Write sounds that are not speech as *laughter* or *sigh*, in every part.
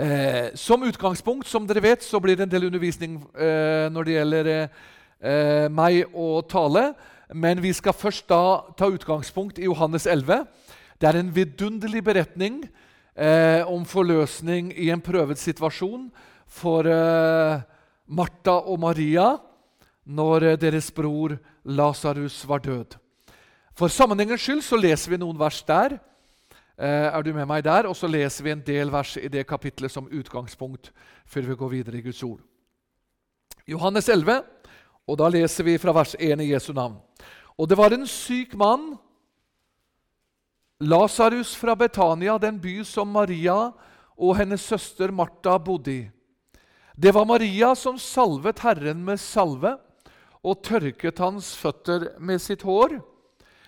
Eh, som utgangspunkt, som dere vet, så blir det en del undervisning eh, når det gjelder eh, meg og tale. Men vi skal først da ta utgangspunkt i Johannes 11. Det er en vidunderlig beretning eh, om forløsning i en prøvet situasjon for eh, Martha og Maria når eh, deres bror Lasarus var død. For sammenhengens skyld så leser vi noen vers der. Eh, er du med meg der? Og så leser vi en del vers i det kapitlet som utgangspunkt før vi går videre i Guds ord. Johannes 11, og da leser vi fra vers 1 i Jesu navn. Og det var en syk mann, Lasarus fra Betania, den by som Maria og hennes søster Martha bodde i. Det var Maria som salvet Herren med salve og tørket hans føtter med sitt hår.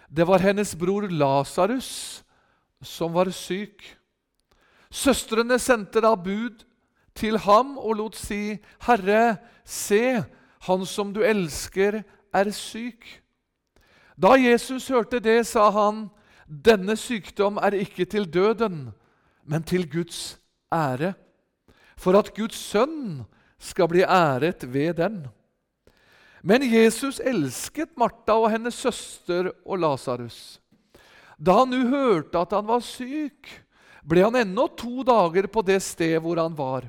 Det var hennes bror Lasarus som var syk. Søstrene sendte da bud til ham og lot si, 'Herre, se, han som du elsker, er syk.' Da Jesus hørte det, sa han, 'Denne sykdom er ikke til døden, men til Guds ære.' For at Guds sønn skal bli æret ved den. Men Jesus elsket Martha og hennes søster og Lasarus. Da han nå hørte at han var syk, ble han ennå to dager på det sted hvor han var.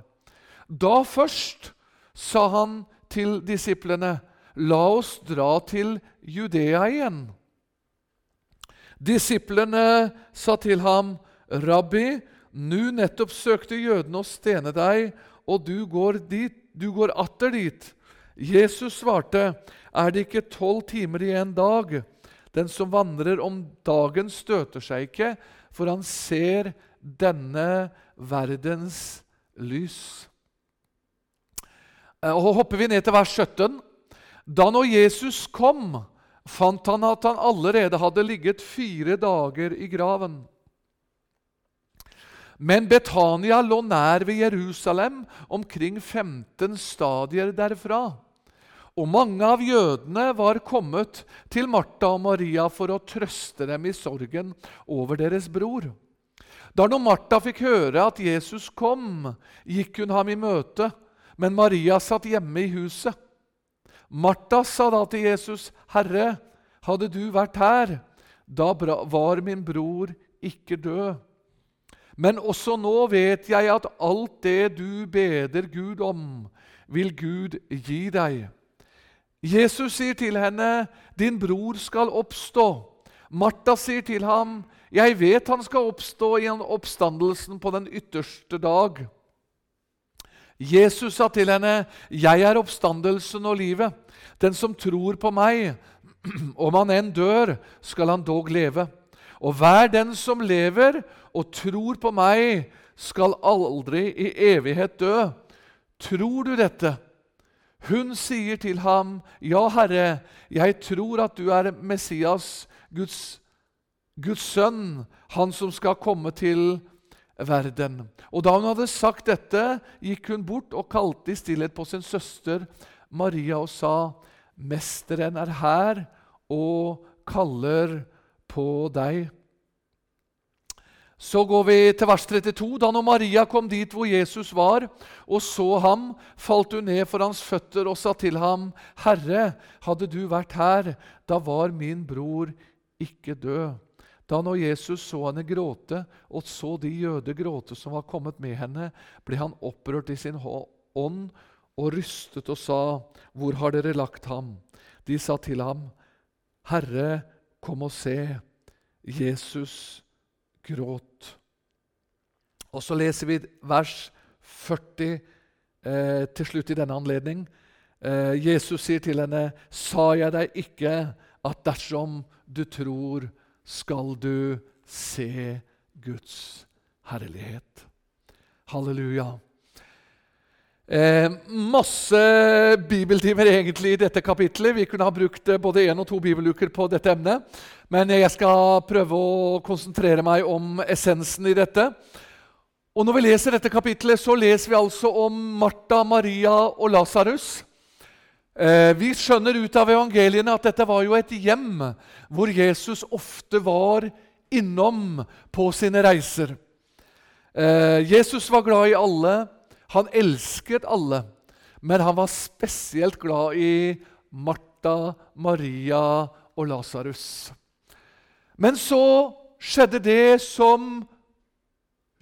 Da først sa han til disiplene, La oss dra til Judea igjen. Disiplene sa til ham, Rabbi, nå nettopp søkte jødene å stene deg, og du går, dit, du går atter dit. Jesus svarte, Er det ikke tolv timer i en dag? Den som vandrer om dagen, støter seg ikke, for han ser denne verdens lys. Eh, og hopper vi ned til vers 17. Da når Jesus kom, fant han at han allerede hadde ligget fire dager i graven. Men Betania lå nær ved Jerusalem, omkring 15 stadier derfra. Og mange av jødene var kommet til Martha og Maria for å trøste dem i sorgen over deres bror. Da når Martha fikk høre at Jesus kom, gikk hun ham i møte, men Maria satt hjemme i huset. Martha sa da til Jesus, 'Herre, hadde du vært her, da var min bror ikke død.' Men også nå vet jeg at alt det du beder Gud om, vil Gud gi deg. Jesus sier til henne, 'Din bror skal oppstå.' Martha sier til ham, 'Jeg vet han skal oppstå i oppstandelsen på den ytterste dag.' Jesus sa til henne, 'Jeg er oppstandelsen og livet.' 'Den som tror på meg, *clears throat* om han enn dør, skal han dog leve.' 'Og hver den som lever og tror på meg, skal aldri i evighet dø.' Tror du dette? Hun sier til ham, 'Ja, Herre, jeg tror at du er Messias, Guds, Guds sønn, han som skal komme til verden.' Og Da hun hadde sagt dette, gikk hun bort og kalte i stillhet på sin søster Maria og sa, 'Mesteren er her og kaller på deg.' Så går vi til vers 32. Da når Maria kom dit hvor Jesus var, og så ham, falt hun ned for hans føtter og sa til ham, 'Herre, hadde du vært her, da var min bror ikke død.' Da når Jesus så henne gråte, og så de jøder gråte som var kommet med henne, ble han opprørt i sin ånd og rystet og sa, 'Hvor har dere lagt ham?' De sa til ham, 'Herre, kom og se.' Jesus gråt. Og så leser vi vers 40 eh, til slutt i denne anledning. Eh, Jesus sier til henne, 'Sa jeg deg ikke at dersom du tror, skal du se Guds herlighet?' Halleluja. Eh, masse bibeltimer egentlig i dette kapitlet. Vi kunne ha brukt eh, både én og to bibeluker på dette emnet. Men jeg skal prøve å konsentrere meg om essensen i dette. Og Når vi leser dette kapitlet, så leser vi altså om Martha, Maria og Lasarus. Eh, vi skjønner ut av evangeliene at dette var jo et hjem hvor Jesus ofte var innom på sine reiser. Eh, Jesus var glad i alle. Han elsket alle. Men han var spesielt glad i Martha, Maria og Lasarus. Men så skjedde det som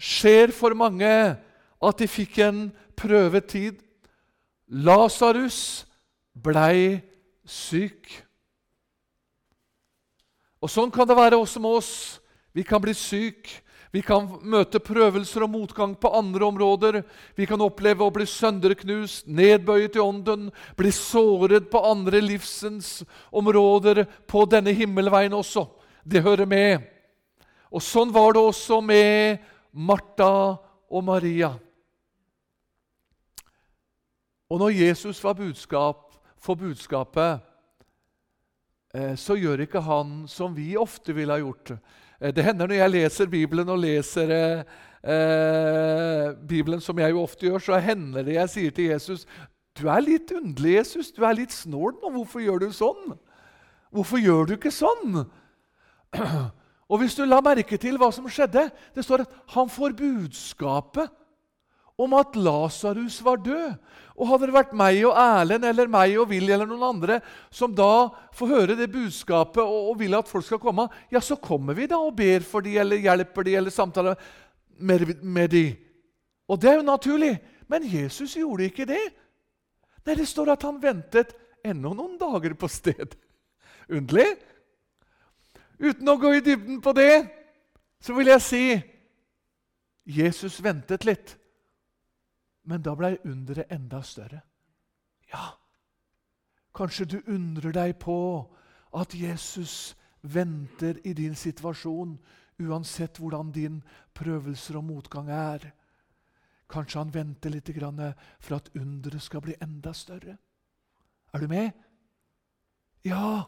skjer for mange, at de fikk en prøvetid. Lasarus blei syk. Og Sånn kan det være også med oss. Vi kan bli syk. Vi kan møte prøvelser og motgang på andre områder. Vi kan oppleve å bli sønderknust, nedbøyet i ånden, bli såret på andre livsens områder på denne himmelveien også. Det hører med. Og sånn var det også med Martha og Maria. Og når Jesus var budskap, for budskapet, eh, så gjør ikke han som vi ofte ville ha gjort. Eh, det hender når jeg leser Bibelen og leser eh, eh, Bibelen, som jeg jo ofte gjør, så hender det jeg sier til Jesus Du er litt underlig, Jesus. Du er litt snål nå. Hvorfor gjør du sånn? Hvorfor gjør du ikke sånn? *clears throat* Og hvis du la merke til hva som skjedde Det står at han får budskapet om at Lasarus var død. Og Hadde det vært meg og Erlend eller meg og Willy eller noen andre som da får høre det budskapet og, og, vil at folk skal komme, ja, så kommer vi da og ber for de, eller hjelper de, eller samtaler med, med de. Og det er jo naturlig. Men Jesus gjorde ikke det. Nei, Det står at han ventet ennå noen dager på stedet. *laughs* Underlig? Uten å gå i dybden på det, så vil jeg si Jesus ventet litt. Men da blei underet enda større. Ja, kanskje du undrer deg på at Jesus venter i din situasjon, uansett hvordan din prøvelser og motgang er. Kanskje han venter litt for at underet skal bli enda større. Er du med? Ja.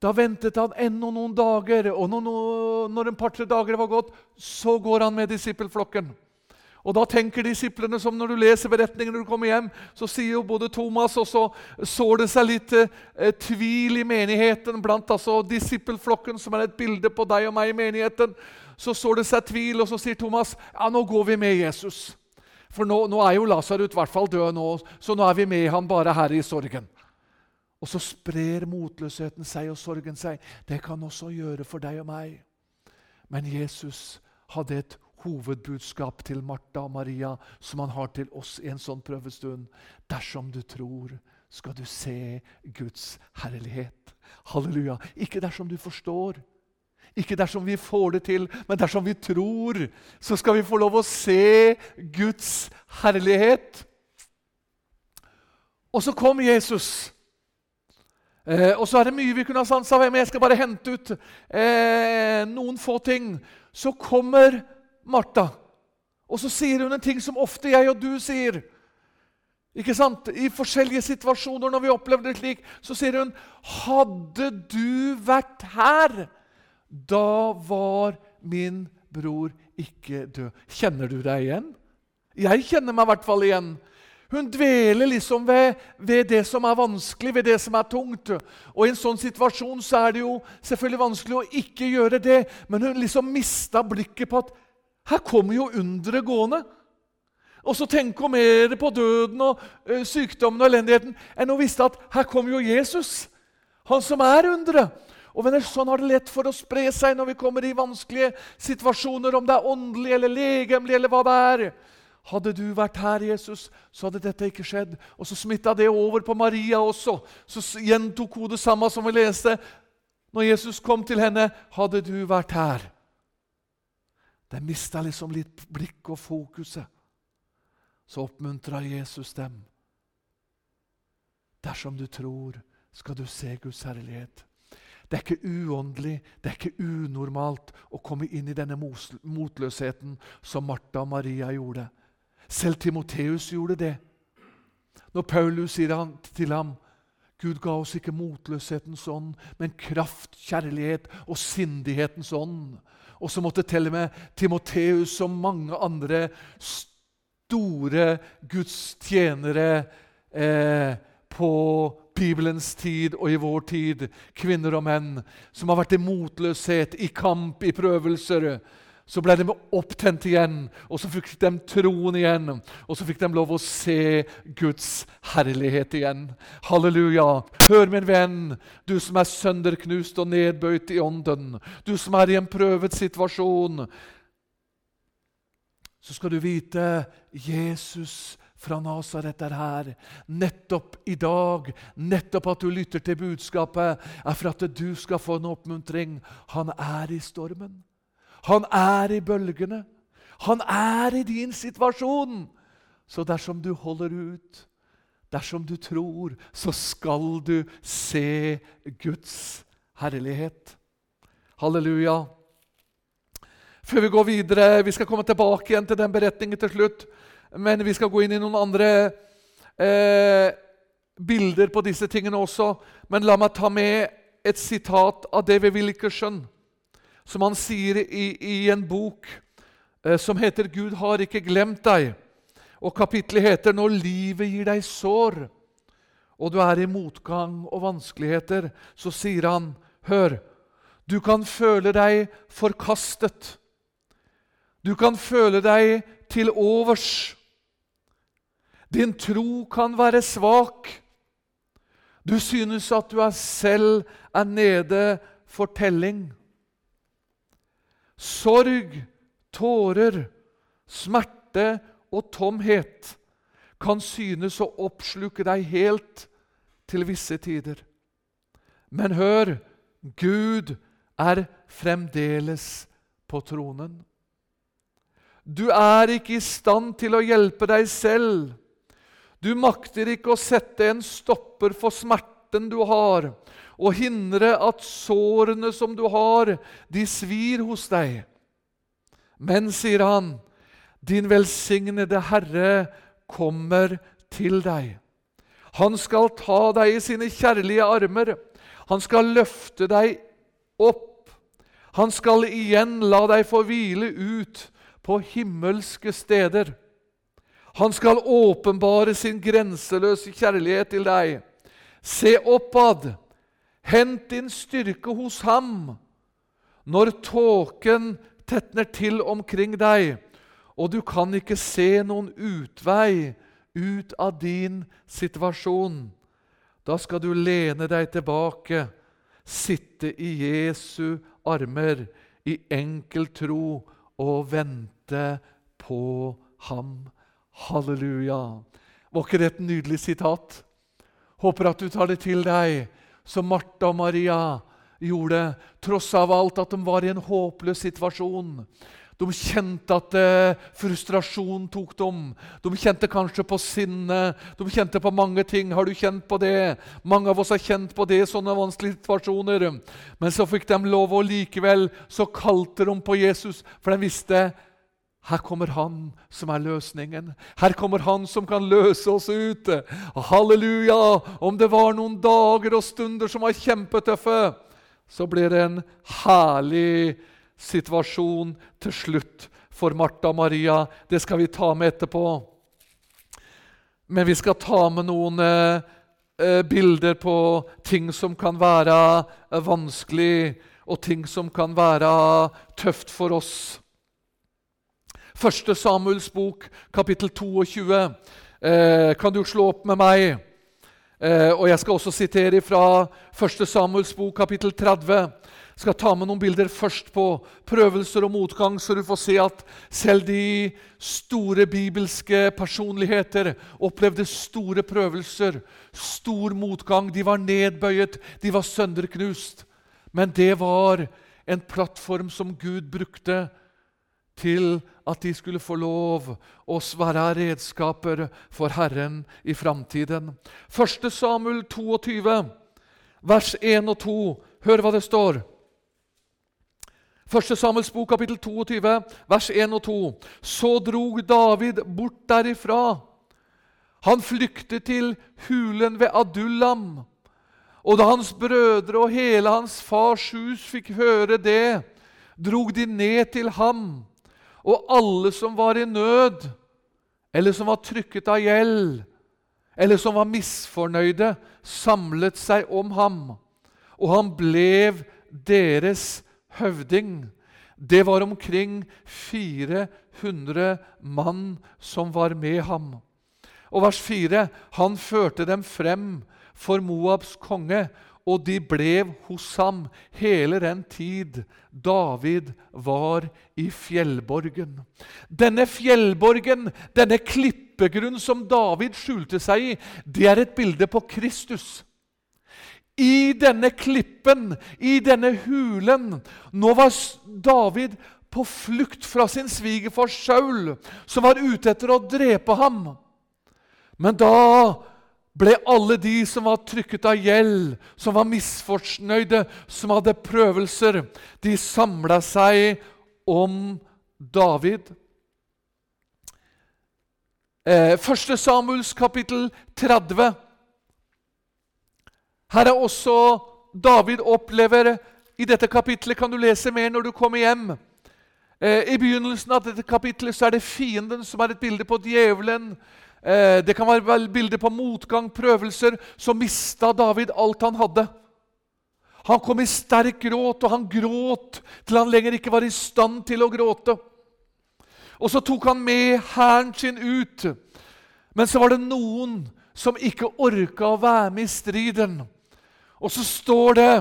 Da ventet han ennå noen dager, og når en par-tre dager var gått, så går han med disippelflokken. Og da tenker disiplene som når du leser beretningen når du kommer hjem, så sier jo både Thomas og så sår det seg litt eh, tvil i menigheten blant altså disippelflokken, som er et bilde på deg og meg i menigheten. Så sår det seg tvil, og så sier Thomas ja, nå går vi med Jesus. For nå, nå er jo Lasarus i hvert fall død nå, så nå er vi med han bare her i sorgen. Og så sprer motløsheten seg og sorgen seg. Det kan også gjøre for deg og meg. Men Jesus hadde et hovedbudskap til Martha og Maria som han har til oss i en sånn prøvestund. Dersom du tror, skal du se Guds herlighet. Halleluja. Ikke dersom du forstår. Ikke dersom vi får det til, men dersom vi tror, så skal vi få lov å se Guds herlighet. Og så kom Jesus. Eh, og så er det mye vi kunne ha sansa ved, men jeg skal bare hente ut eh, noen få ting. Så kommer Martha. Og så sier hun en ting som ofte jeg og du sier. Ikke sant? I forskjellige situasjoner når vi opplever det slik, så sier hun Hadde du vært her, da var min bror ikke død. Kjenner du deg igjen? Jeg kjenner meg i hvert fall igjen. Hun dveler liksom ved, ved, det som er vanskelig, ved det som er tungt. Og I en sånn situasjon så er det jo selvfølgelig vanskelig å ikke gjøre det, men hun liksom mista blikket på at her kommer jo underet gående. Og så tenker hun mer på døden og ø, sykdommen og elendigheten enn hun visste at her kommer jo Jesus, han som er underet. Og venner, Sånn har det lett for å spre seg når vi kommer i vanskelige situasjoner, om det er åndelig eller legemlig eller hva det er. Hadde du vært her, Jesus, så hadde dette ikke skjedd. Og så smitta det over på Maria også. Så gjentok hun det samme som vi leste. Når Jesus kom til henne, hadde du vært her. De mista liksom litt blikk og fokuset. Så oppmuntra Jesus dem. Dersom du tror, skal du se Guds herlighet. Det er ikke uåndelig, det er ikke unormalt å komme inn i denne motløsheten som Martha og Maria gjorde. Selv Timoteus gjorde det. Når Paulus sier til ham Gud ga oss ikke motløshetens ånd, men kraft, kjærlighet og sindighetens ånd. Og så måtte til og med Timoteus og mange andre store gudstjenere eh, på Bibelens tid og i vår tid, kvinner og menn, som har vært i motløshet, i kamp, i prøvelser, så ble de opptent igjen, og så fikk de troen igjen. Og så fikk de lov å se Guds herlighet igjen. Halleluja. Hør, min venn, du som er sønderknust og nedbøyd i ånden, du som er i en prøvet situasjon, så skal du vite Jesus fra Nasaret er her. Nettopp i dag, nettopp at du lytter til budskapet, er for at du skal få en oppmuntring. Han er i stormen. Han er i bølgene. Han er i din situasjon. Så dersom du holder ut, dersom du tror, så skal du se Guds herlighet. Halleluja. Før vi går videre, Vi skal komme tilbake igjen til den beretningen til slutt. Men vi skal gå inn i noen andre eh, bilder på disse tingene også. Men la meg ta med et sitat av David Wilkerson som han sier i, i en bok eh, som heter 'Gud har ikke glemt deg'. Og Kapittelet heter 'Når livet gir deg sår', og du er i motgang og vanskeligheter, så sier han, 'Hør, du kan føle deg forkastet.' Du kan føle deg til overs. Din tro kan være svak. Du synes at du er selv er nede for telling. Sorg, tårer, smerte og tomhet kan synes å oppsluke deg helt til visse tider. Men hør, Gud er fremdeles på tronen. Du er ikke i stand til å hjelpe deg selv. Du makter ikke å sette en stopper for smerten du har, og hindre at sårene som du har, de svir hos deg. Men, sier han, din velsignede Herre kommer til deg. Han skal ta deg i sine kjærlige armer. Han skal løfte deg opp. Han skal igjen la deg få hvile ut på himmelske steder. Han skal åpenbare sin grenseløse kjærlighet til deg. Se oppad Hent din styrke hos ham når tåken tetner til omkring deg, og du kan ikke se noen utvei ut av din situasjon. Da skal du lene deg tilbake, sitte i Jesu armer, i enkel tro og vente på ham. Halleluja. Var ikke det et nydelig sitat? Håper at du tar det til deg som Martha og Maria gjorde, tross av alt at de var i en håpløs situasjon. De kjente at eh, frustrasjon tok dem. De kjente kanskje på sinne. De kjente på mange ting. Har du kjent på det? Mange av oss har kjent på det i sånne vanskelige situasjoner. Men så fikk de lov, og likevel så kalte de på Jesus, for de visste her kommer Han som er løsningen. Her kommer Han som kan løse oss ute. Halleluja! Om det var noen dager og stunder som var kjempetøffe, så ble det en herlig situasjon til slutt for Martha og Maria. Det skal vi ta med etterpå. Men vi skal ta med noen eh, eh bilder på ting som kan være eh, vanskelig, og ting som kan være tøft for oss. Første Samuels bok, kapittel 22. Eh, kan du slå opp med meg? Eh, og Jeg skal også sitere fra Første Samuels bok, kapittel 30. Jeg skal ta med noen bilder først på prøvelser og motgang, så du får se at selv de store bibelske personligheter opplevde store prøvelser, stor motgang. De var nedbøyet, de var sønderknust. Men det var en plattform som Gud brukte til at de skulle få lov å være redskaper for Herren i framtiden. 1. Samuel 22, vers 1 og 2. Hør hva det står. 1. Samuels bok, kapittel 22, vers 1 og 2. Så drog David bort derifra. Han flyktet til hulen ved Adullam. Og da hans brødre og hele hans fars hus fikk høre det, drog de ned til ham og alle som var i nød, eller som var trykket av gjeld, eller som var misfornøyde, samlet seg om ham. Og han ble deres høvding. Det var omkring 400 mann som var med ham. Og vers 4.: Han førte dem frem for Moabs konge, og de ble hos ham hele den tid David var i fjellborgen. Denne fjellborgen, denne klippegrunn som David skjulte seg i, det er et bilde på Kristus. I denne klippen, i denne hulen Nå var David på flukt fra sin svigerfar Saul, som var ute etter å drepe ham. Men da ble alle de som var trykket av gjeld, som var misfornøyde, som hadde prøvelser, de samla seg om David. Eh, første Samuels kapittel 30. Her er også David opplever I dette kapitlet kan du lese mer når du kommer hjem. Eh, I begynnelsen av dette kapitlet så er det fienden som er et bilde på djevelen. Eh, det kan være bilder på motgang, prøvelser. Så mista David alt han hadde. Han kom i sterk gråt, og han gråt til han lenger ikke var i stand til å gråte. Og så tok han med hæren sin ut. Men så var det noen som ikke orka å være med i striden. Og så står det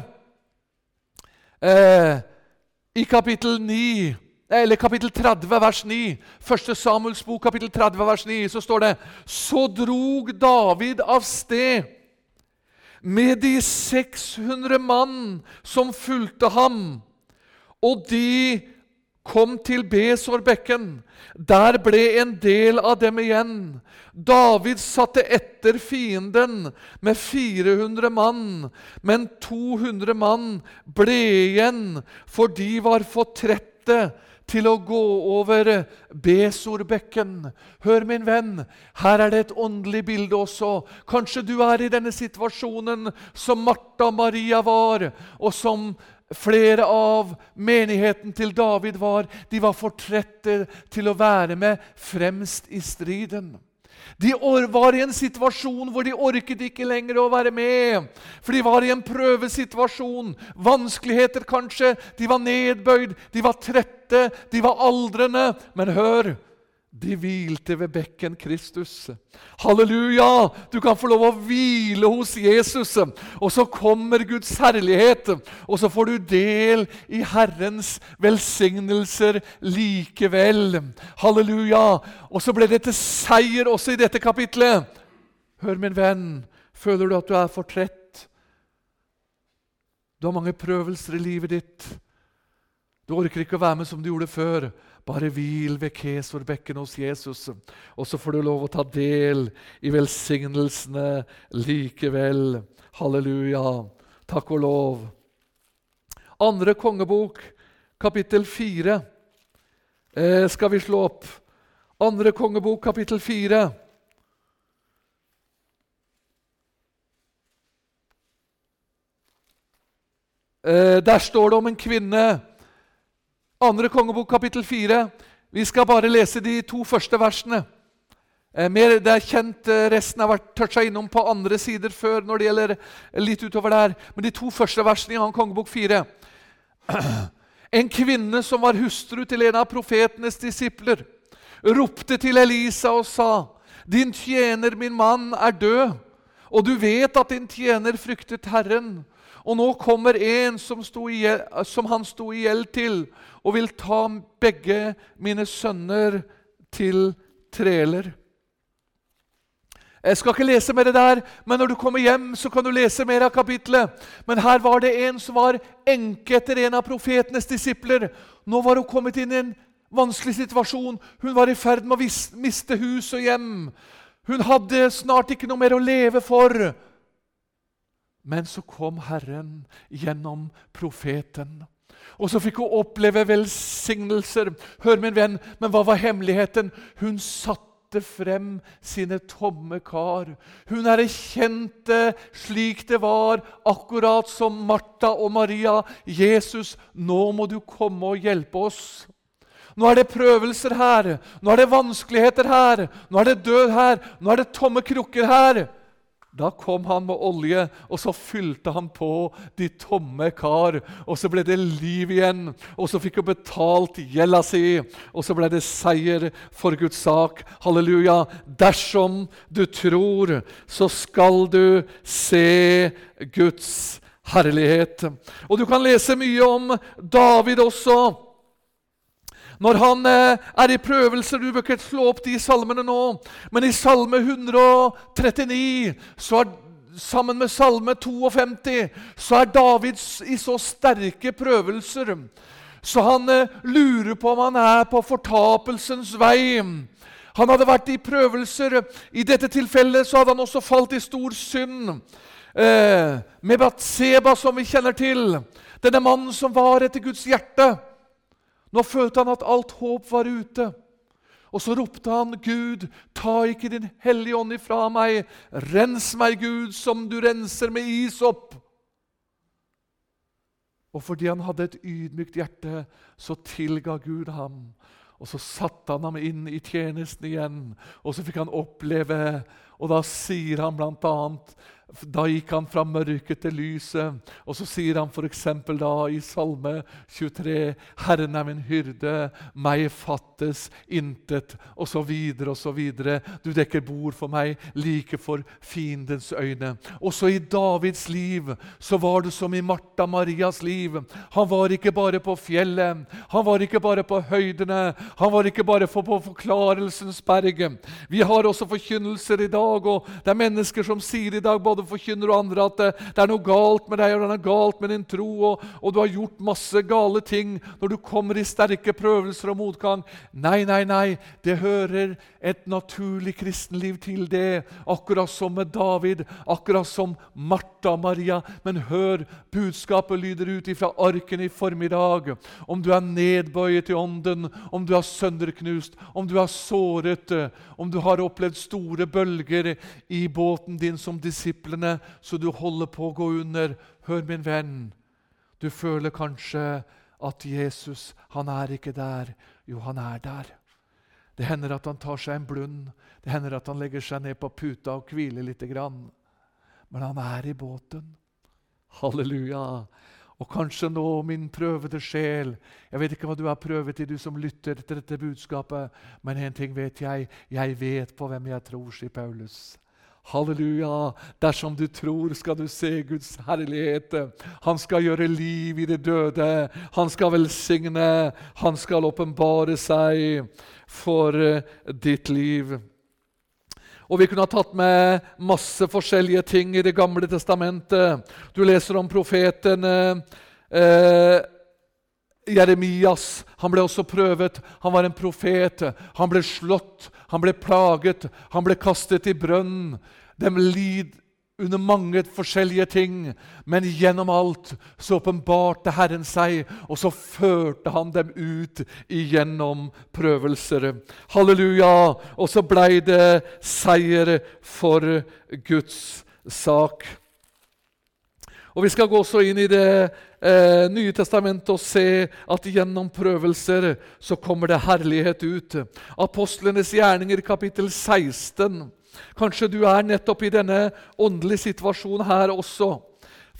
eh, i kapittel 9 eller kapittel 30, vers 9. Første Samuels bok, kapittel 30, vers 9, så står det Så drog David av sted med de 600 mann som fulgte ham, og de kom til Besorbekken. Der ble en del av dem igjen. David satte etter fienden med 400 mann, men 200 mann ble igjen, for de var for trette til å gå over Besorbekken. Hør, min venn, her er det et åndelig bilde også. Kanskje du er i denne situasjonen som Martha Maria var, og som flere av menigheten til David var. De var for trette til å være med fremst i striden. De var i en situasjon hvor de orket ikke lenger å være med. For de var i en prøvesituasjon. Vanskeligheter, kanskje. De var nedbøyd, de var trette, de var aldrende. Men hør! De hvilte ved bekken Kristus. Halleluja! Du kan få lov å hvile hos Jesus. Og så kommer Guds herlighet, og så får du del i Herrens velsignelser likevel. Halleluja! Og så ble det til seier også i dette kapitlet. Hør, min venn, føler du at du er for trett? Du har mange prøvelser i livet ditt. Du orker ikke å være med som du gjorde før. Bare hvil ved Kesorbekken hos Jesus, og så får du lov å ta del i velsignelsene likevel. Halleluja. Takk og lov. Andre kongebok, kapittel fire, eh, skal vi slå opp. Andre kongebok, kapittel fire. Eh, der står det om en kvinne andre kongebok, kapittel 4. Vi skal bare lese de to første versene. Eh, mer, det er kjent, eh, Resten har vært toucha innom på andre sider før. når det gjelder litt utover der. Men de to første versene i 2. kongebok 4. *clears throat* En kvinne som var hustru til en av profetenes disipler, ropte til Elisa og sa:" Din tjener, min mann, er død, og du vet at din tjener fryktet Herren. Og nå kommer en som, ihjel, som han sto i gjeld til, og vil ta begge mine sønner til treler. Jeg skal ikke lese mer det der, men når du kommer hjem, så kan du lese mer av kapitlet. Men her var det en som var enke etter en av profetenes disipler. Nå var hun kommet inn i en vanskelig situasjon. Hun var i ferd med å miste hus og hjem. Hun hadde snart ikke noe mer å leve for. Men så kom Herren gjennom profeten. Og så fikk hun oppleve velsignelser. Hør, min venn, men hva var hemmeligheten? Hun satte frem sine tomme kar. Hun erkjente slik det var, akkurat som Martha og Maria. 'Jesus, nå må du komme og hjelpe oss.' Nå er det prøvelser her, nå er det vanskeligheter her, nå er det død her, nå er det tomme krukker her. Da kom han med olje, og så fylte han på de tomme kar. Og så ble det liv igjen, og så fikk hun betalt gjelda si. Og så ble det seier for Guds sak. Halleluja. Dersom du tror, så skal du se Guds herlighet. Og du kan lese mye om David også. Når han eh, er i prøvelser Du bør ikke slå opp de salmene nå, men i Salme 139 så er sammen med Salme 52 så er David i så sterke prøvelser så han eh, lurer på om han er på fortapelsens vei. Han hadde vært i prøvelser. I dette tilfellet så hadde han også falt i stor synd. Eh, med Batseba, som vi kjenner til. Denne mannen som var etter Guds hjerte. Nå følte han at alt håp var ute. Og så ropte han, 'Gud, ta ikke Din Hellige Ånd ifra meg.' 'Rens meg, Gud, som du renser med isopp.' Og fordi han hadde et ydmykt hjerte, så tilga Gud ham. Og så satte han ham inn i tjenesten igjen, og så fikk han oppleve Og da sier han bl.a.: da gikk han fra mørket til lyset. Og så sier han f.eks. da i Salme 23.: Herren er min hyrde, meg fattes intet, osv., osv. Du dekker bord for meg, like for fiendens øyne. Også i Davids liv så var det som i Martha Marias liv. Han var ikke bare på fjellet, han var ikke bare på høydene, han var ikke bare på Forklarelsens berg. Vi har også forkynnelser i dag, og det er mennesker som sier i dag både både forkynner og andre at det, det, er noe galt med deg og det er galt med din tro, og, og, du har gjort masse gale ting når du kommer i sterke prøvelser og motgang. Nei, nei, nei. Det hører et naturlig kristenliv til det. Akkurat som med David, akkurat som Martha Maria. Men hør, budskapet lyder ut ifra arken i formiddag. Om du er nedbøyet i ånden, om du er sønderknust, om du er såret, om du har opplevd store bølger i båten din som disippel disiplene så du holder på å gå under. Hør, min venn, du føler kanskje at Jesus han er ikke der. Jo, han er der. Det hender at han tar seg en blund. Det hender at han legger seg ned på puta og hviler litt. Grann. Men han er i båten. Halleluja. Og kanskje nå, min prøvede sjel Jeg vet ikke hva du har prøvet i, du som lytter til dette budskapet, men en ting vet jeg. Jeg vet på hvem jeg tror, sier Paulus. Halleluja! Dersom du tror, skal du se Guds herlighet. Han skal gjøre liv i det døde. Han skal velsigne. Han skal åpenbare seg for eh, ditt liv. Og Vi kunne ha tatt med masse forskjellige ting i Det gamle testamentet. Du leser om profeten eh, Jeremias. Han ble også prøvet. Han var en profet. Han ble slått, han ble plaget, han ble kastet i brønn. De lid under mange forskjellige ting, men gjennom alt så åpenbarte Herren seg, og så førte han dem ut igjennom prøvelser. Halleluja! Og så blei det seier for Guds sak. Og Vi skal gå også inn i Det eh, nye testamentet og se at gjennom prøvelser så kommer det herlighet ut. Apostlenes gjerninger, kapittel 16. Kanskje du er nettopp i denne åndelige situasjonen her også.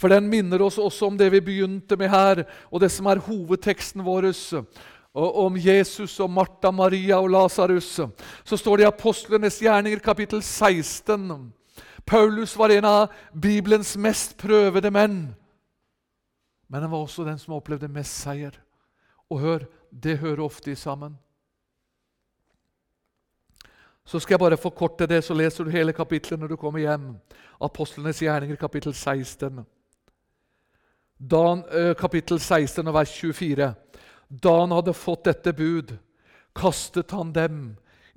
For den minner oss også om det vi begynte med her, og det som er hovedteksten vår. Og om Jesus og Martha, Maria og Lasarus. Så står det i Apostlenes gjerninger, kapittel 16. Paulus var en av Bibelens mest prøvede menn. Men han var også den som opplevde mest seier. Og hør, det hører ofte sammen. Så skal jeg bare forkorte det, så leser du hele kapittelet når du kommer hjem. Apostlenes gjerninger, kapittel 16. Dan, kapittel 16 vers 24. Da han hadde fått dette bud, kastet han dem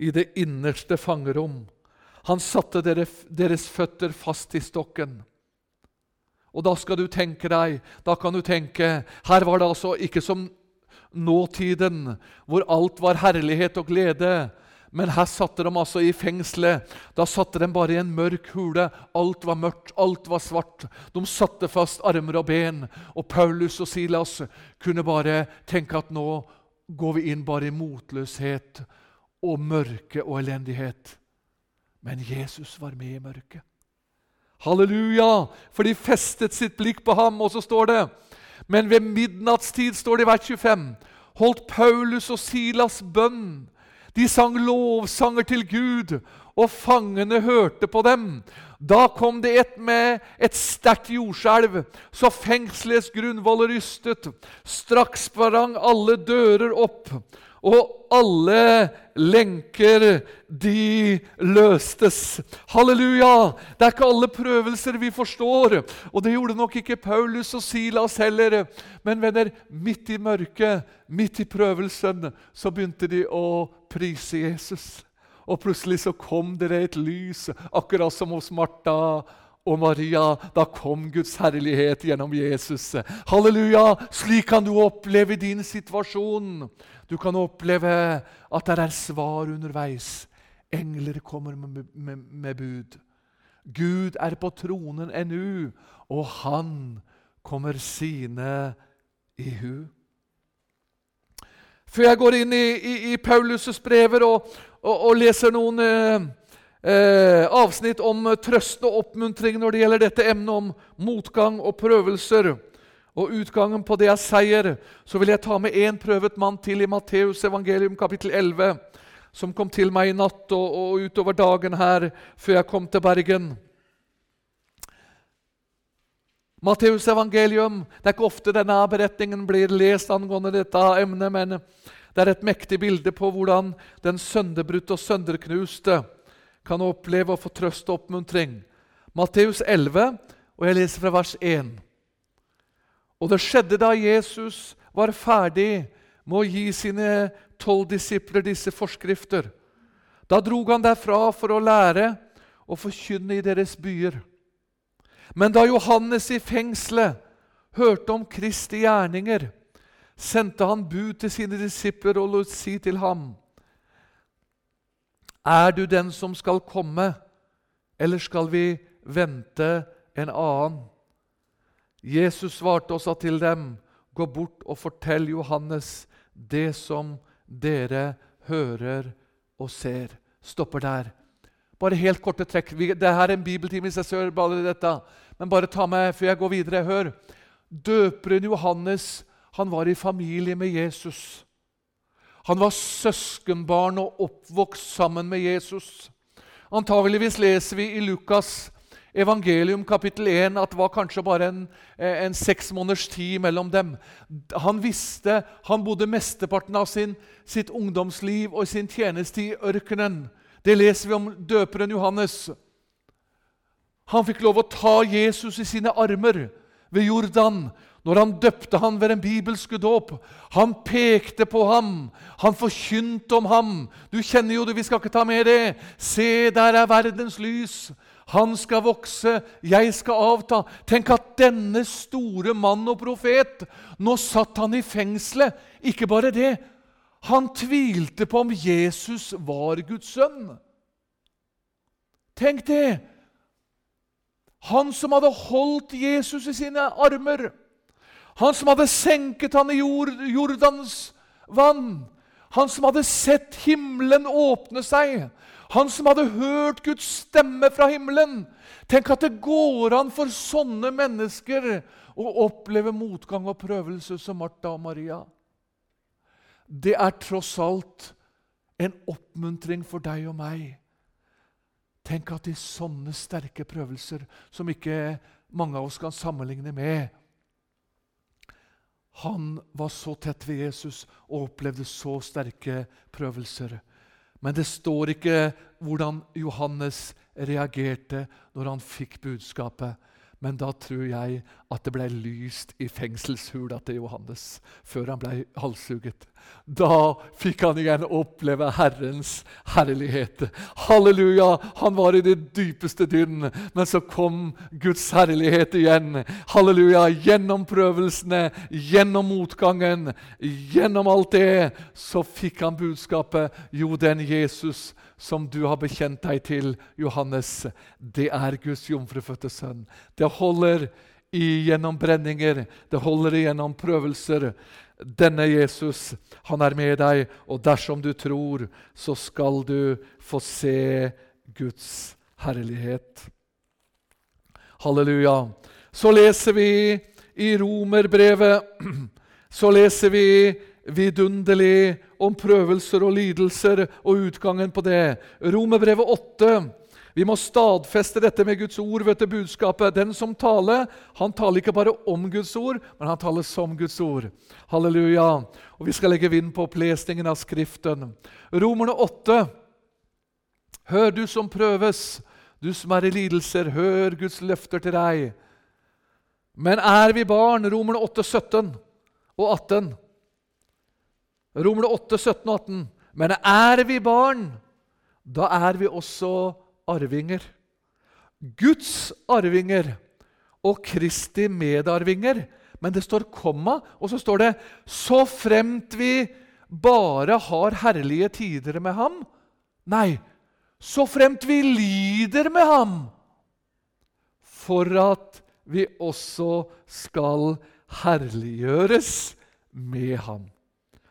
i det innerste fangerom. Han satte deres føtter fast i stokken. Og da skal du tenke deg, da kan du tenke Her var det altså ikke som nåtiden, hvor alt var herlighet og glede. Men her satte de altså i fengselet. Da satte de bare i en mørk hule. Alt var mørkt, alt var svart. De satte fast armer og ben. Og Paulus og Silas kunne bare tenke at nå går vi inn bare i motløshet og mørke og elendighet. Men Jesus var med i mørket. Halleluja! For de festet sitt blikk på ham, og så står det Men ved midnattstid, står det i vers 25, holdt Paulus og Silas bønn. De sang lovsanger til Gud, og fangene hørte på dem. Da kom det et med et sterkt jordskjelv, så fengselets grunnvoller rystet. Straks sprang alle dører opp, og alle lenker, de løstes. Halleluja! Det er ikke alle prøvelser vi forstår, og det gjorde nok ikke Paulus og Silas heller. Men venner, midt i mørket, midt i prøvelsen, så begynte de å prise Jesus. Og plutselig så kom det et lys, akkurat som hos Martha og Maria, da kom Guds herlighet gjennom Jesus. Halleluja! Slik kan du oppleve din situasjon. Du kan oppleve at det er svar underveis. Engler kommer med, med, med bud. Gud er på tronen ennå, og han kommer sine i hu. Før jeg går inn i, i, i Paulus' brever og, og, og leser noen eh, eh, avsnitt om trøst og oppmuntring når det gjelder dette emnet om motgang og prøvelser. Og utgangen på det er seier. Så vil jeg ta med én prøvet mann til i Matteus evangelium kapittel 11, som kom til meg i natt og, og utover dagen her før jeg kom til Bergen. Matteus evangelium Det er ikke ofte denne beretningen blir lest angående dette emnet, men det er et mektig bilde på hvordan den sønderbrutte og sønderknuste kan oppleve å få trøst og oppmuntring. Matteus 11, og jeg leser fra vers 1. Og det skjedde da Jesus var ferdig med å gi sine tolv disipler disse forskrifter. Da drog han derfra for å lære og forkynne i deres byer. Men da Johannes i fengselet hørte om Kristi gjerninger, sendte han bud til sine disipler og lot si til ham:" Er du den som skal komme, eller skal vi vente en annen? Jesus svarte og sa til dem, Gå bort og fortell Johannes det som dere hører og ser. Stopper der. Bare helt korte trekk. Det er en bibeltime i seg selv, bare dette. Men bare ta meg før jeg går videre. Hør. Døperen Johannes han var i familie med Jesus. Han var søskenbarn og oppvokst sammen med Jesus. Antageligvis leser vi i Lukas evangelium kapittel 1 at det var kanskje bare en, en seks måneders tid mellom dem. Han visste, han bodde mesteparten av sin, sitt ungdomsliv og sin tjeneste i ørkenen. Det leser vi om døperen Johannes. Han fikk lov å ta Jesus i sine armer ved Jordan når han døpte han ved den bibelske dåp. Han pekte på ham, han forkynte om ham. Du kjenner jo det, vi skal ikke ta med det. Se, der er verdens lys. Han skal vokse, jeg skal avta. Tenk at denne store mann og profet Nå satt han i fengselet. Ikke bare det. Han tvilte på om Jesus var Guds sønn. Tenk det! Han som hadde holdt Jesus i sine armer. Han som hadde senket han i jord, Jordans vann. Han som hadde sett himmelen åpne seg. Han som hadde hørt Guds stemme fra himmelen. Tenk at det går an for sånne mennesker å oppleve motgang og prøvelse som Martha og Maria. Det er tross alt en oppmuntring for deg og meg. Tenk at i sånne sterke prøvelser, som ikke mange av oss kan sammenligne med, han var så tett ved Jesus og opplevde så sterke prøvelser. Men det står ikke hvordan Johannes reagerte når han fikk budskapet. Men da tror jeg at det ble lyst i fengselshula til Johannes før han ble halshugget. Da fikk han igjen oppleve Herrens herlighet. Halleluja! Han var i det dypeste dynn, men så kom Guds herlighet igjen. Halleluja! Gjennom prøvelsene, gjennom motgangen, gjennom alt det, så fikk han budskapet. Jo, den Jesus som du har bekjent deg til, Johannes, det er Guds jomfrufødte sønn. Det holder igjennom brenninger, det holder igjennom prøvelser. Denne Jesus, han er med deg, og dersom du tror, så skal du få se Guds herlighet. Halleluja. Så leser vi i Romerbrevet *clears throat* så leser vi vidunderlig om prøvelser og lidelser og utgangen på det. Romerbrevet 8. Vi må stadfeste dette med Guds ord. vet du, budskapet. Den som taler, han taler ikke bare om Guds ord, men han taler som Guds ord. Halleluja. Og Vi skal legge vind på opplesningen av Skriften. Romerne 8. Hør, du som prøves, du som er i lidelser, hør Guds løfter til deg. Men er vi barn? Romerne 8, 17 og 18. Romerne 8, 17 og 18. Men er vi barn, da er vi også arvinger. Guds arvinger og Kristi medarvinger. Men det står komma, og så står det 'så fremt vi bare har herlige tider med ham'. Nei, så fremt vi lider med ham, for at vi også skal herliggjøres med ham.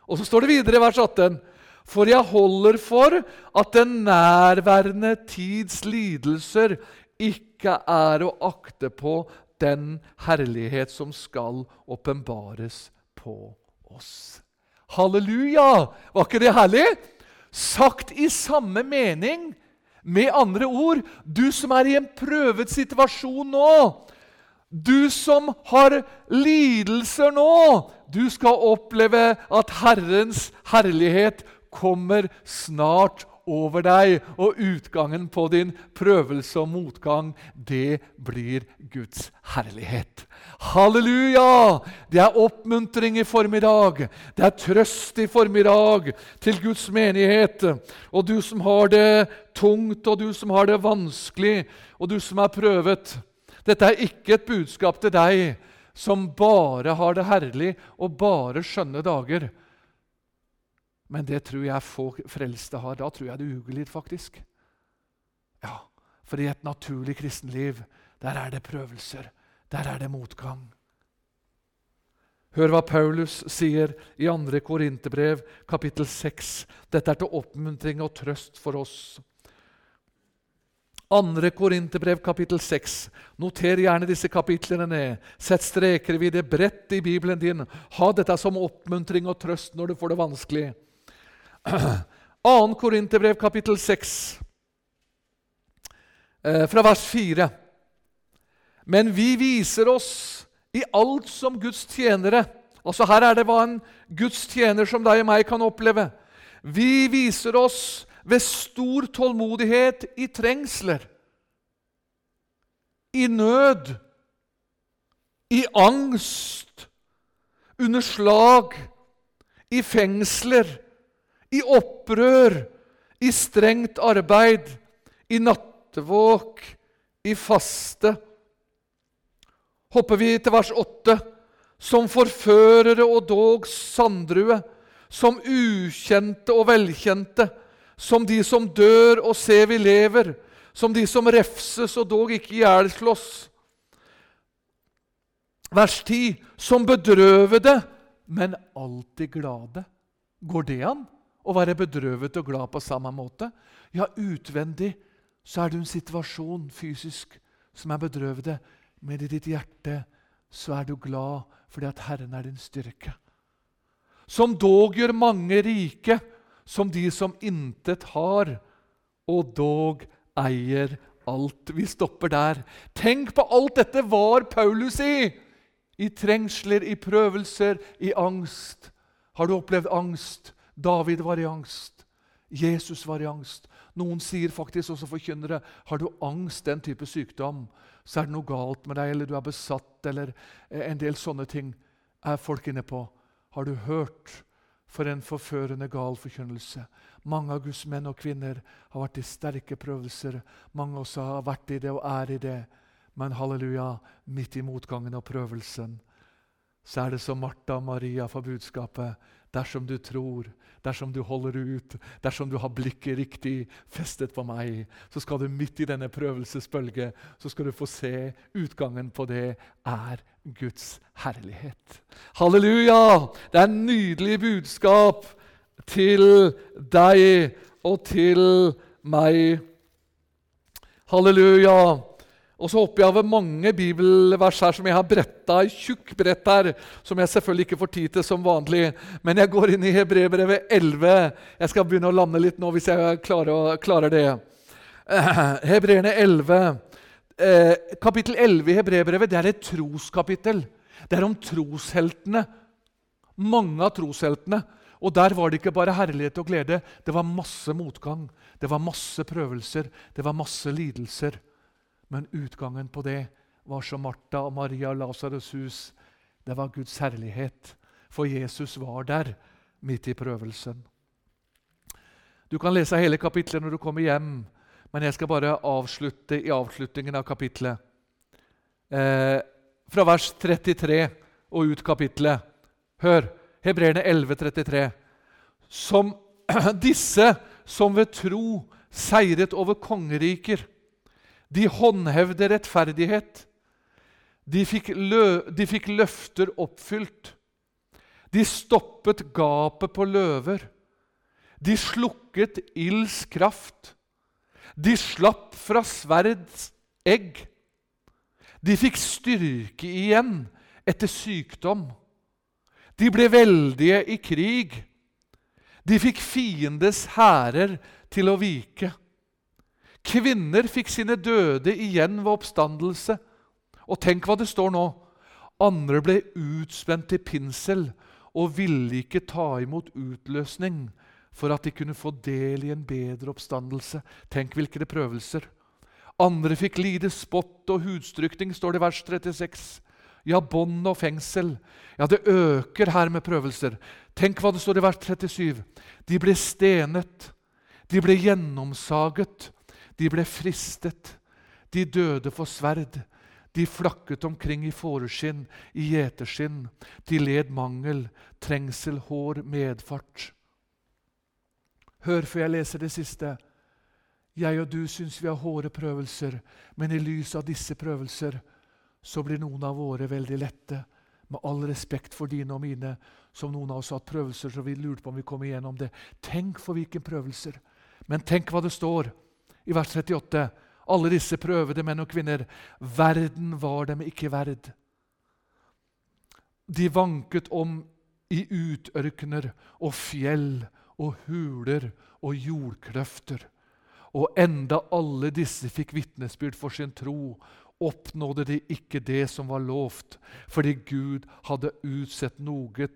Og så står det videre i vers 18.: For jeg holder for at den nærværende tids lidelser ikke er å akte på den herlighet som skal åpenbares på oss. Halleluja! Var ikke det herlig? Sagt i samme mening. Med andre ord, du som er i en prøvet situasjon nå, du som har lidelser nå, du skal oppleve at Herrens herlighet kommer snart over deg, og utgangen på din prøvelse og motgang, det blir Guds herlighet. Halleluja! Det er oppmuntring i formiddag. Det er trøst i formiddag til Guds menighet. Og du som har det tungt, og du som har det vanskelig, og du som er prøvet. Dette er ikke et budskap til deg som bare har det herlig og bare skjønne dager. Men det tror jeg få frelste har. Da tror jeg det uger litt, faktisk. Ja, For i et naturlig kristenliv, der er det prøvelser. Der er det motgang. Hør hva Paulus sier i 2. Korinterbrev, kapittel 6. Dette er til oppmuntring og trøst for oss. 2. Korinterbrev, kapittel 6. Noter gjerne disse kapitlene ned. Sett streker ved det bredt i Bibelen din. Ha dette som oppmuntring og trøst når du får det vanskelig. *clears throat* 2. Korinterbrev, kapittel 6, eh, fra vers 4. Men vi viser oss i alt som Guds tjenere. Altså Her er det hva en Guds tjener som deg og meg kan oppleve. Vi viser oss ved stor tålmodighet i trengsler, i nød, i angst, under slag, i fengsler, i opprør, i strengt arbeid, i nattevåk, i faste. Hopper vi til vers 8. Som forførere og dog sandrue, som ukjente og velkjente som de som dør og ser vi lever, som de som refses og dog ikke ihjelslås. Vers 10.: Som bedrøvede, men alltid glade. Går det an å være bedrøvet og glad på samme måte? Ja, utvendig så er du en situasjon fysisk som er bedrøvede, men i ditt hjerte så er du glad fordi at Herren er din styrke. Som dog gjør mange rike, som de som intet har, og dog eier alt. Vi stopper der. Tenk på alt dette var Paulus i! I trengsler, i prøvelser, i angst. Har du opplevd angst? David var i angst. Jesus var i angst. Noen sier faktisk også forkynnere har du angst, den type sykdom, så er det noe galt med deg, eller du er besatt, eller en del sånne ting er folk inne på. Har du hørt for en forførende gal forkynnelse. Mange av Guds menn og kvinner har vært i sterke prøvelser. Mange også har vært i det og er i det. Men halleluja, midt i motgangen og prøvelsen så er det som Martha og Maria får budskapet. Dersom du tror, dersom du holder ut, dersom du har blikket riktig festet på meg, så skal du midt i denne prøvelsesbølge så skal du få se utgangen på det er Guds herlighet. Halleluja! Det er en nydelig budskap til deg og til meg. Halleluja! Og så hopper jeg over mange bibelvers her som jeg har bretta i tjukk brett her, som jeg selvfølgelig ikke får tid til som vanlig. Men jeg går inn i Hebrevet 11. Jeg skal begynne å lande litt nå hvis jeg klarer, klarer det. Hebreerne 11. Eh, kapittel 11 i Hebreerbrevet er et troskapittel. Det er om trosheltene. Mange av trosheltene. Og der var det ikke bare herlighet og glede. Det var masse motgang, det var masse prøvelser, det var masse lidelser. Men utgangen på det var som Martha og Maria og Lasarus' hus. Det var Guds herlighet, for Jesus var der midt i prøvelsen. Du kan lese hele kapitlet når du kommer hjem, men jeg skal bare avslutte i avslutningen av kapitlet. Eh, fra vers 33 og ut kapitlet. Hør, Hebreerne 11, 33. Som *clears throat* disse som ved tro seiret over kongeriker de håndhevde rettferdighet. De fikk, de fikk løfter oppfylt. De stoppet gapet på løver. De slukket ilds kraft. De slapp fra sverds egg. De fikk styrke igjen etter sykdom. De ble veldige i krig. De fikk fiendes hærer til å vike. Kvinner fikk sine døde igjen ved oppstandelse. Og tenk hva det står nå. Andre ble utspent til pinsel og ville ikke ta imot utløsning for at de kunne få del i en bedre oppstandelse. Tenk hvilke prøvelser. Andre fikk lide spott og hudstrykning, står det i vers 36. Ja, bånd og fengsel. Ja, det øker her med prøvelser. Tenk hva det står i vers 37. De ble stenet. De ble gjennomsaget. De ble fristet. De døde for sverd. De flakket omkring i fåreskinn, i gjeterskinn. De led mangel, trengsel, hår, medfart. Hør før jeg leser det siste. Jeg og du syns vi har hårde prøvelser, men i lys av disse prøvelser så blir noen av våre veldig lette. Med all respekt for dine og mine, som noen av oss har hatt prøvelser så vi lurte på om vi kom igjennom det. Tenk for hvilke prøvelser! Men tenk hva det står i vers 38. Alle disse prøvede menn og kvinner. Verden var dem ikke verd. De vanket om i utørkener og fjell og huler og jordkløfter. Og enda alle disse fikk vitnesbyrd for sin tro, oppnådde de ikke det som var lovt, fordi Gud hadde utsett noe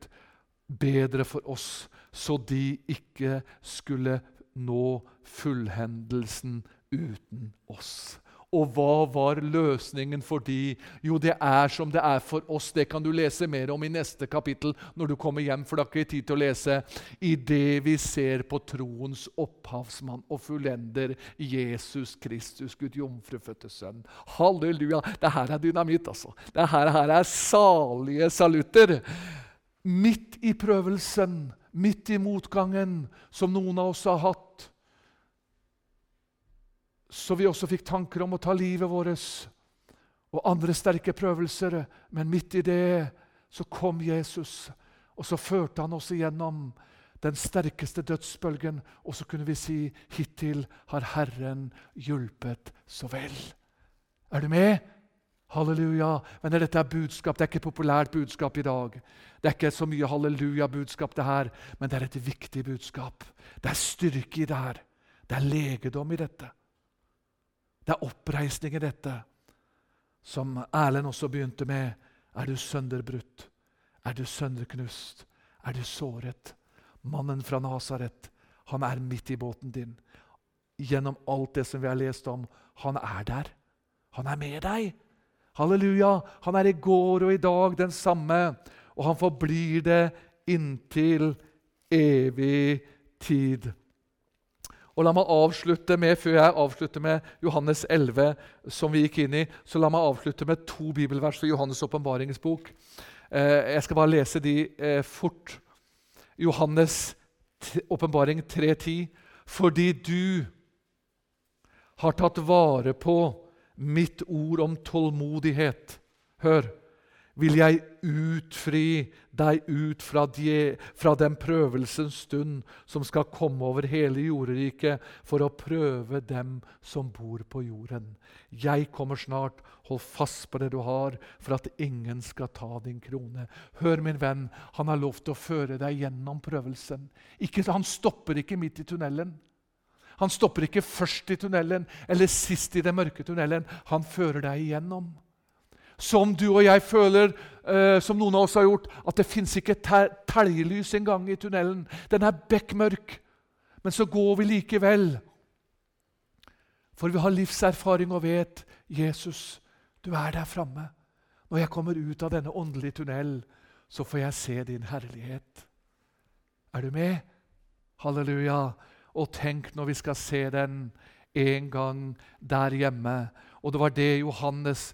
bedre for oss, så de ikke skulle nå fullhendelsen uten oss. Og hva var løsningen for de? Jo, det er som det er for oss. Det kan du lese mer om i neste kapittel når du kommer hjem, for det har ikke tid til å lese. I det vi ser på troens opphavsmann og fullender Jesus Kristus, Gud jomfrufødte sønn. Halleluja! Det her er dynamitt, altså. Det her er salige salutter. Midt i prøvelsen midt i motgangen som noen av oss har hatt, så vi også fikk tanker om å ta livet vårt og andre sterke prøvelser. Men midt i det så kom Jesus, og så førte han oss igjennom den sterkeste dødsbølgen. Og så kunne vi si hittil har Herren hjulpet så vel. Er du med? Halleluja. Men dette er budskap. Det er ikke et populært budskap i dag. Det er ikke så mye halleluja-budskap, det her, men det er et viktig budskap. Det er styrke i det her. Det er legedom i dette. Det er oppreisning i dette. Som Erlend også begynte med. Er du sønderbrutt? Er du sønderknust? Er du såret? Mannen fra Nasaret, han er midt i båten din. Gjennom alt det som vi har lest om. Han er der. Han er med deg. Halleluja! Han er i går og i dag den samme, og han forblir det inntil evig tid. Og La meg avslutte med, Før jeg avslutter med Johannes 11, som vi gikk inn i, så la meg avslutte med to bibelvers fra Johannes' åpenbaringens bok. Eh, jeg skal bare lese de eh, fort. Johannes åpenbaring 3.10. Fordi du har tatt vare på mitt ord om tålmodighet. Hør! Vil jeg utfri deg ut fra, de, fra, den prøvelsens stund som skal komme over hele jorderiket, for å prøve dem som bor på jorden. Jeg kommer snart. Hold fast på det du har, for at ingen skal ta din krone. Hør, min venn, han har lov til å føre deg gjennom prøvelsen. Ikke, han stopper ikke midt i tunnelen. Han stopper ikke først i tunnelen eller sist i den mørke tunnelen. Han fører deg igjennom som du og jeg føler, eh, som noen av oss har gjort, at det fins ikke teljelys engang i tunnelen. Den er bekmørk. Men så går vi likevel. For vi har livserfaring og vet Jesus, du er der framme. Når jeg kommer ut av denne åndelige tunnel, så får jeg se din herlighet. Er du med? Halleluja. Og tenk når vi skal se den en gang der hjemme. Og det var det Johannes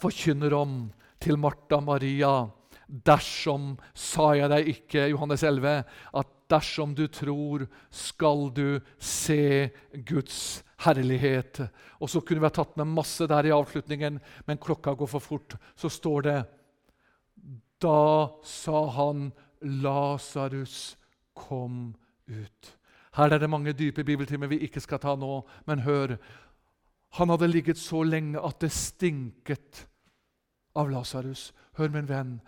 forkynner om til Martha Maria. Dersom, sa jeg deg ikke, Johannes 11, at dersom du tror, skal du se Guds herlighet. Og så kunne vi ha tatt med masse der i avslutningen, men klokka går for fort. Så står det Da sa han, Lasarus, kom ut. Her er det mange dype bibeltimer vi ikke skal ta nå, men hør. Han hadde ligget så lenge at det stinket av Lasarus. Hør, min venn.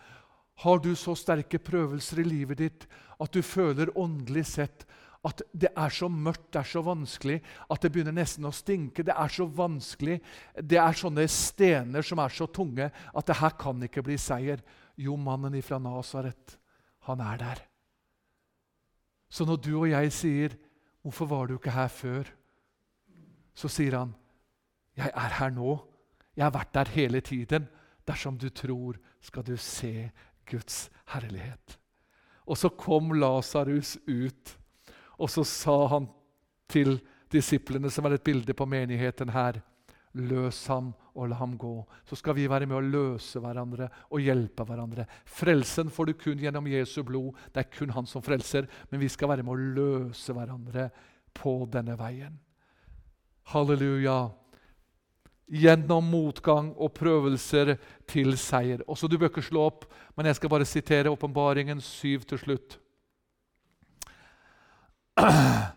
Har du så sterke prøvelser i livet ditt at du føler åndelig sett at det er så mørkt, det er så vanskelig, at det begynner nesten å stinke? Det er så vanskelig. Det er sånne stener som er så tunge at det her kan ikke bli seier. Jo, mannen ifra Nasaret, han er der. Så når du og jeg sier 'Hvorfor var du ikke her før?' så sier han 'Jeg er her nå. Jeg har vært der hele tiden.' Dersom du tror, skal du se Guds herlighet. Og så kom Lasarus ut, og så sa han til disiplene, som er et bilde på menigheten her, løs ham og la ham gå. Så skal vi være med å løse hverandre og hjelpe hverandre. Frelsen får du kun gjennom Jesu blod. Det er kun han som frelser. Men vi skal være med å løse hverandre på denne veien. Halleluja gjennom motgang og prøvelser til seier. Også Du bør ikke slå opp, men jeg skal bare sitere Åpenbaringen 7 til slutt. *clears throat*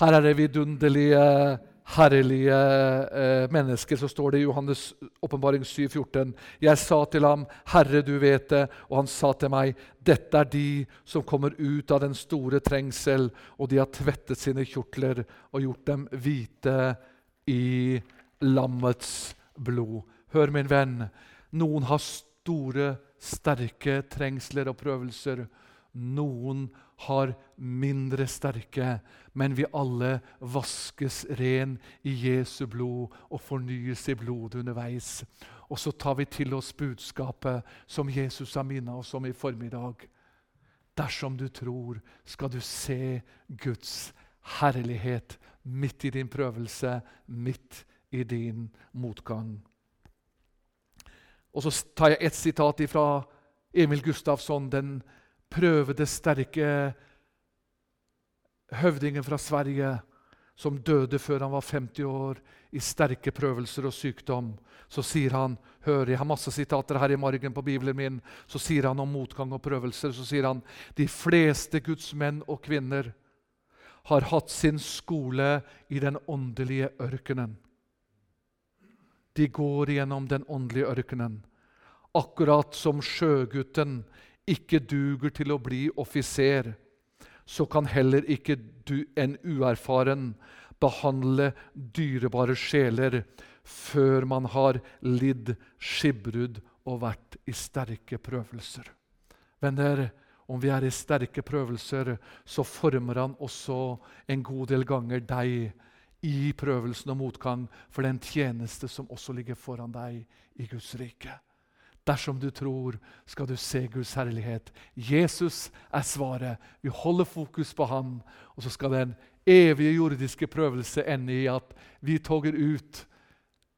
Her er det vidunderlige, herlige eh, mennesker. Så står det i Johannes' åpenbaring 7,14.: Jeg sa til ham, Herre, du vet det. Og han sa til meg, dette er de som kommer ut av den store trengsel, og de har tvettet sine kjortler og gjort dem hvite i lammets blod. Hør, min venn. Noen har store, sterke trengsler og prøvelser. Noen har mindre sterke, men vi alle vaskes ren i Jesu blod og fornyes i blodet underveis. Og så tar vi til oss budskapet som Jesus har minnet oss om i formiddag. Dersom du tror, skal du se Guds herlighet midt i din prøvelse, midt i din motgang. Og så tar jeg et sitat fra Emil Gustafsson, den prøvede, sterke høvdingen fra Sverige som døde før han var 50 år, i sterke prøvelser og sykdom. Så sier han hør, Jeg har masse sitater her i margen på Bibelen min. Så sier han om motgang og prøvelser. Så sier han de fleste Guds menn og kvinner har hatt sin skole i den åndelige ørkenen. De går gjennom den åndelige ørkenen. Akkurat som sjøgutten ikke duger til å bli offiser, så kan heller ikke du, en uerfaren behandle dyrebare sjeler før man har lidd skipbrudd og vært i sterke prøvelser. Venner, om vi er i sterke prøvelser, så former han også en god del ganger deg i prøvelsen og motgang for den tjeneste som også ligger foran deg i Guds rike. Dersom du tror, skal du se Guds herlighet. Jesus er svaret. Vi holder fokus på ham, og så skal den evige jordiske prøvelse ende i at vi toger ut,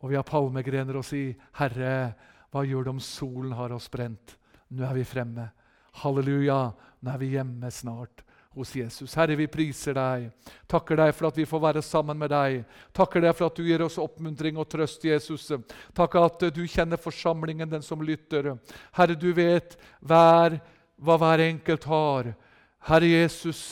og vi har palmegrener og sier, 'Herre, hva gjør det om solen har oss brent?' Nå er vi fremme. Halleluja, nå er vi hjemme snart. Hos Jesus. Herre, vi priser deg. Takker deg for at vi får være sammen med deg. Takker deg for at du gir oss oppmuntring og trøst, Jesus. Takk at du kjenner forsamlingen, den som lytter. Herre, du vet hver, hva hver enkelt har. Herre Jesus,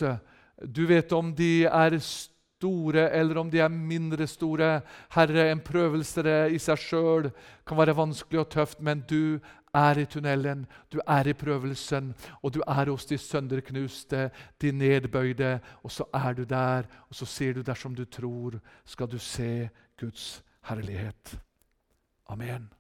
du vet om de er store eller om de er mindre store. Herre, en prøvelse i seg sjøl kan være vanskelig og tøft, men du er i tunnelen, du er i prøvelsen, og du er hos de sønderknuste, de nedbøyde. Og så er du der, og så sier du dersom du tror, skal du se Guds herlighet. Amen.